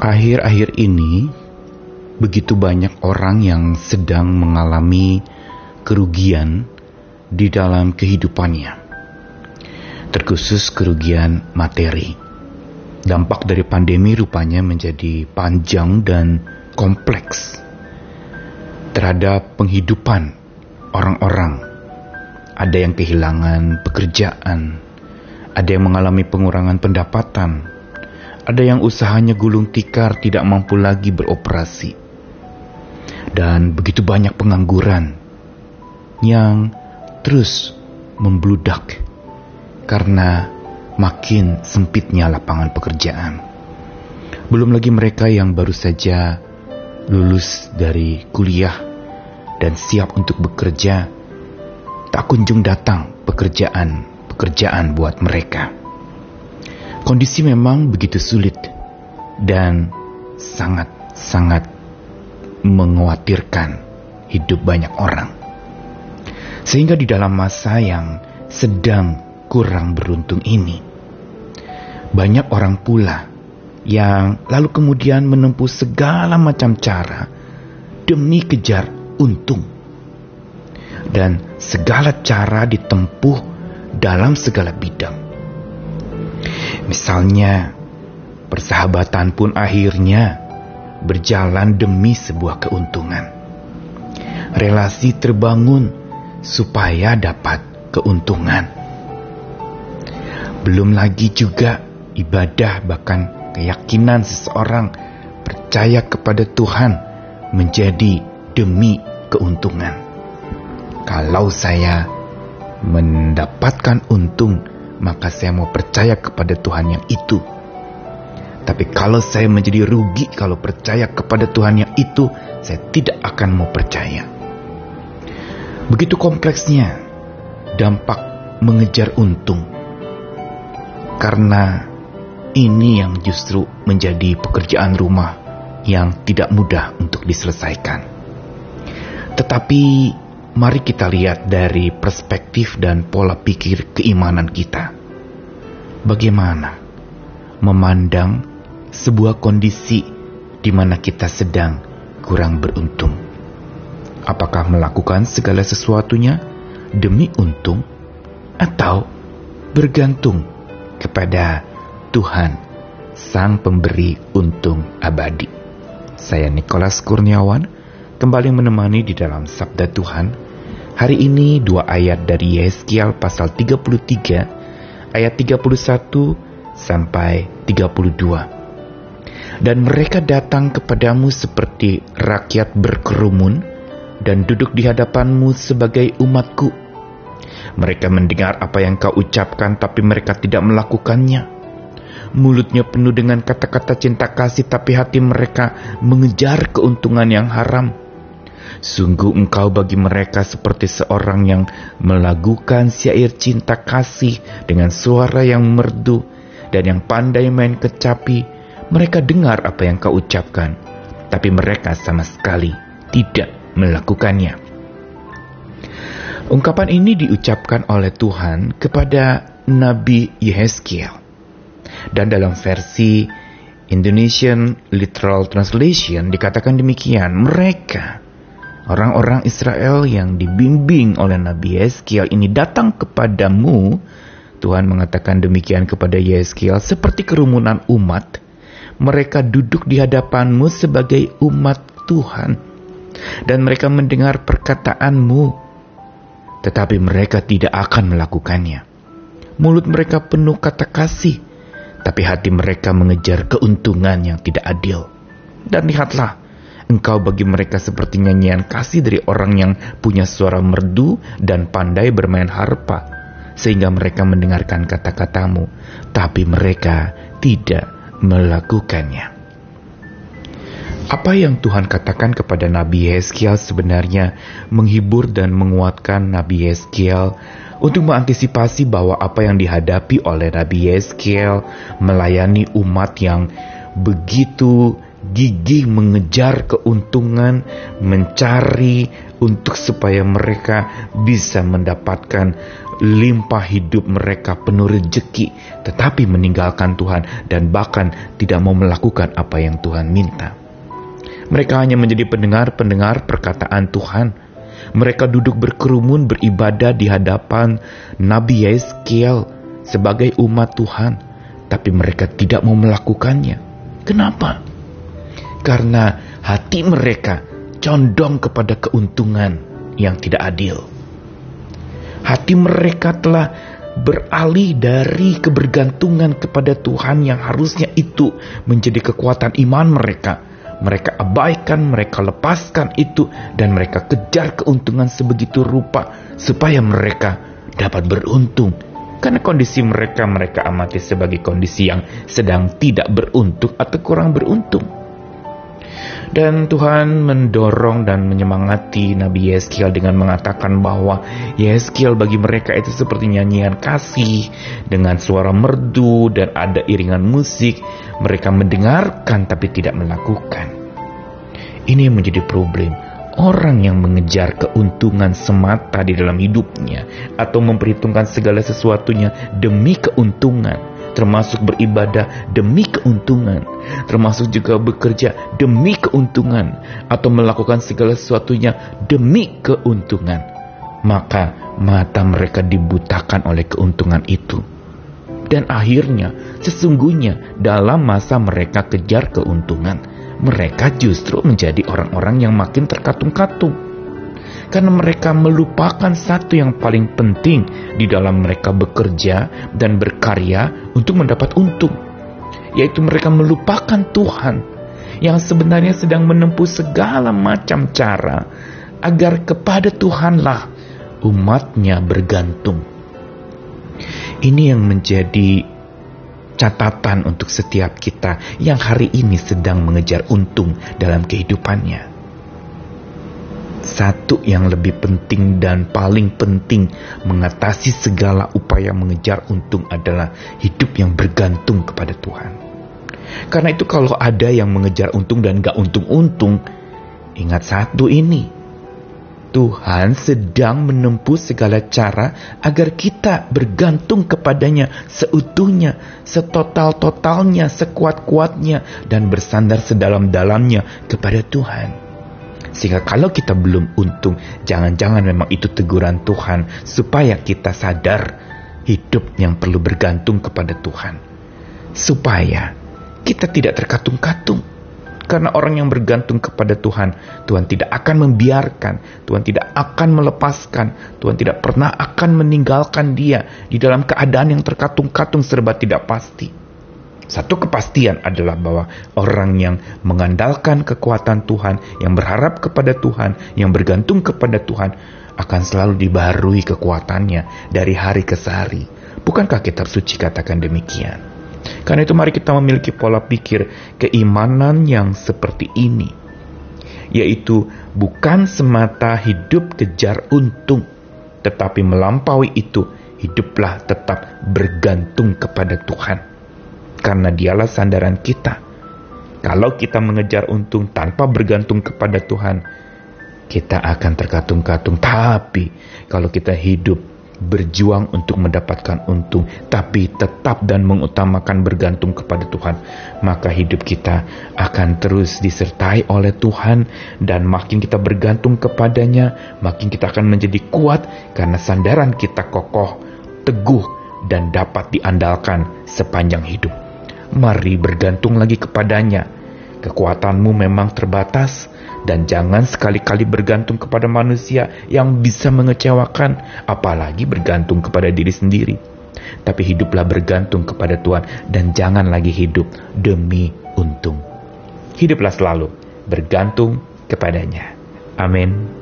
Akhir-akhir ini, begitu banyak orang yang sedang mengalami kerugian di dalam kehidupannya, terkhusus kerugian materi. Dampak dari pandemi rupanya menjadi panjang dan kompleks terhadap penghidupan orang-orang. Ada yang kehilangan pekerjaan, ada yang mengalami pengurangan pendapatan, ada yang usahanya gulung tikar tidak mampu lagi beroperasi, dan begitu banyak pengangguran yang terus membludak karena makin sempitnya lapangan pekerjaan. Belum lagi mereka yang baru saja lulus dari kuliah dan siap untuk bekerja, tak kunjung datang pekerjaan-pekerjaan buat mereka. Kondisi memang begitu sulit dan sangat-sangat mengkhawatirkan hidup banyak orang. Sehingga di dalam masa yang sedang kurang beruntung ini, banyak orang pula yang lalu kemudian menempuh segala macam cara demi kejar untung. Dan segala cara ditempuh dalam segala bidang. Misalnya, persahabatan pun akhirnya berjalan demi sebuah keuntungan. Relasi terbangun supaya dapat keuntungan. Belum lagi juga ibadah bahkan keyakinan seseorang percaya kepada Tuhan menjadi demi keuntungan. Kalau saya mendapatkan untung, maka saya mau percaya kepada Tuhan yang itu. Tapi kalau saya menjadi rugi kalau percaya kepada Tuhan yang itu, saya tidak akan mau percaya. Begitu kompleksnya dampak mengejar untung. Karena ini yang justru menjadi pekerjaan rumah yang tidak mudah untuk diselesaikan. Tetapi mari kita lihat dari perspektif dan pola pikir keimanan kita. Bagaimana memandang sebuah kondisi di mana kita sedang kurang beruntung? Apakah melakukan segala sesuatunya demi untung atau bergantung kepada Tuhan, Sang Pemberi untung abadi? Saya Nikolas Kurniawan, kembali menemani di dalam Sabda Tuhan. Hari ini dua ayat dari Yeskial pasal 33 ayat 31 sampai 32. Dan mereka datang kepadamu seperti rakyat berkerumun, dan duduk di hadapanmu sebagai umatku. Mereka mendengar apa yang kau ucapkan, tapi mereka tidak melakukannya. Mulutnya penuh dengan kata-kata cinta kasih, tapi hati mereka mengejar keuntungan yang haram. Sungguh engkau bagi mereka seperti seorang yang melakukan syair cinta kasih dengan suara yang merdu dan yang pandai main kecapi. Mereka dengar apa yang kau ucapkan, tapi mereka sama sekali tidak melakukannya. Ungkapan ini diucapkan oleh Tuhan kepada Nabi Yehezkiel. Dan dalam versi Indonesian Literal Translation dikatakan demikian, mereka orang-orang Israel yang dibimbing oleh Nabi Yehezkiel ini datang kepadamu, Tuhan mengatakan demikian kepada Yehezkiel, seperti kerumunan umat, mereka duduk di hadapanmu sebagai umat Tuhan dan mereka mendengar perkataanmu, tetapi mereka tidak akan melakukannya. Mulut mereka penuh kata kasih, tapi hati mereka mengejar keuntungan yang tidak adil. Dan lihatlah, engkau bagi mereka seperti nyanyian kasih dari orang yang punya suara merdu dan pandai bermain harpa, sehingga mereka mendengarkan kata-katamu, tapi mereka tidak melakukannya. Apa yang Tuhan katakan kepada Nabi Yeskiel sebenarnya menghibur dan menguatkan Nabi Yeskiel untuk mengantisipasi bahwa apa yang dihadapi oleh Nabi Yeskiel melayani umat yang begitu gigih mengejar keuntungan, mencari untuk supaya mereka bisa mendapatkan limpah hidup mereka penuh rejeki, tetapi meninggalkan Tuhan dan bahkan tidak mau melakukan apa yang Tuhan minta. Mereka hanya menjadi pendengar-pendengar perkataan Tuhan. Mereka duduk berkerumun beribadah di hadapan Nabi Yeskiel sebagai umat Tuhan, tapi mereka tidak mau melakukannya. Kenapa? Karena hati mereka condong kepada keuntungan yang tidak adil. Hati mereka telah beralih dari kebergantungan kepada Tuhan yang harusnya itu menjadi kekuatan iman mereka. Mereka abaikan, mereka lepaskan itu, dan mereka kejar keuntungan sebegitu rupa supaya mereka dapat beruntung. Karena kondisi mereka mereka amati sebagai kondisi yang sedang tidak beruntung atau kurang beruntung. Dan Tuhan mendorong dan menyemangati Nabi Yeskiel dengan mengatakan bahwa Yeskiel bagi mereka itu seperti nyanyian kasih dengan suara merdu dan ada iringan musik. Mereka mendengarkan tapi tidak melakukan. Ini menjadi problem. Orang yang mengejar keuntungan semata di dalam hidupnya atau memperhitungkan segala sesuatunya demi keuntungan termasuk beribadah demi keuntungan, termasuk juga bekerja demi keuntungan, atau melakukan segala sesuatunya demi keuntungan, maka mata mereka dibutakan oleh keuntungan itu. Dan akhirnya, sesungguhnya dalam masa mereka kejar keuntungan, mereka justru menjadi orang-orang yang makin terkatung-katung karena mereka melupakan satu yang paling penting di dalam mereka bekerja dan berkarya untuk mendapat untung, yaitu mereka melupakan Tuhan yang sebenarnya sedang menempuh segala macam cara agar kepada Tuhanlah umatnya bergantung. Ini yang menjadi catatan untuk setiap kita yang hari ini sedang mengejar untung dalam kehidupannya satu yang lebih penting dan paling penting mengatasi segala upaya mengejar untung adalah hidup yang bergantung kepada Tuhan. Karena itu kalau ada yang mengejar untung dan gak untung-untung, ingat satu ini. Tuhan sedang menempuh segala cara agar kita bergantung kepadanya seutuhnya, setotal-totalnya, sekuat-kuatnya, dan bersandar sedalam-dalamnya kepada Tuhan. Sehingga kalau kita belum untung, jangan-jangan memang itu teguran Tuhan supaya kita sadar hidup yang perlu bergantung kepada Tuhan. Supaya kita tidak terkatung-katung. Karena orang yang bergantung kepada Tuhan, Tuhan tidak akan membiarkan, Tuhan tidak akan melepaskan, Tuhan tidak pernah akan meninggalkan dia di dalam keadaan yang terkatung-katung serba tidak pasti. Satu kepastian adalah bahwa orang yang mengandalkan kekuatan Tuhan, yang berharap kepada Tuhan, yang bergantung kepada Tuhan, akan selalu dibarui kekuatannya dari hari ke hari. Bukankah kitab suci katakan demikian? Karena itu mari kita memiliki pola pikir keimanan yang seperti ini. Yaitu bukan semata hidup kejar untung, tetapi melampaui itu hiduplah tetap bergantung kepada Tuhan karena dialah sandaran kita. Kalau kita mengejar untung tanpa bergantung kepada Tuhan, kita akan terkatung-katung. Tapi kalau kita hidup berjuang untuk mendapatkan untung, tapi tetap dan mengutamakan bergantung kepada Tuhan, maka hidup kita akan terus disertai oleh Tuhan, dan makin kita bergantung kepadanya, makin kita akan menjadi kuat karena sandaran kita kokoh, teguh, dan dapat diandalkan sepanjang hidup mari bergantung lagi kepadanya. Kekuatanmu memang terbatas, dan jangan sekali-kali bergantung kepada manusia yang bisa mengecewakan, apalagi bergantung kepada diri sendiri. Tapi hiduplah bergantung kepada Tuhan, dan jangan lagi hidup demi untung. Hiduplah selalu bergantung kepadanya. Amin.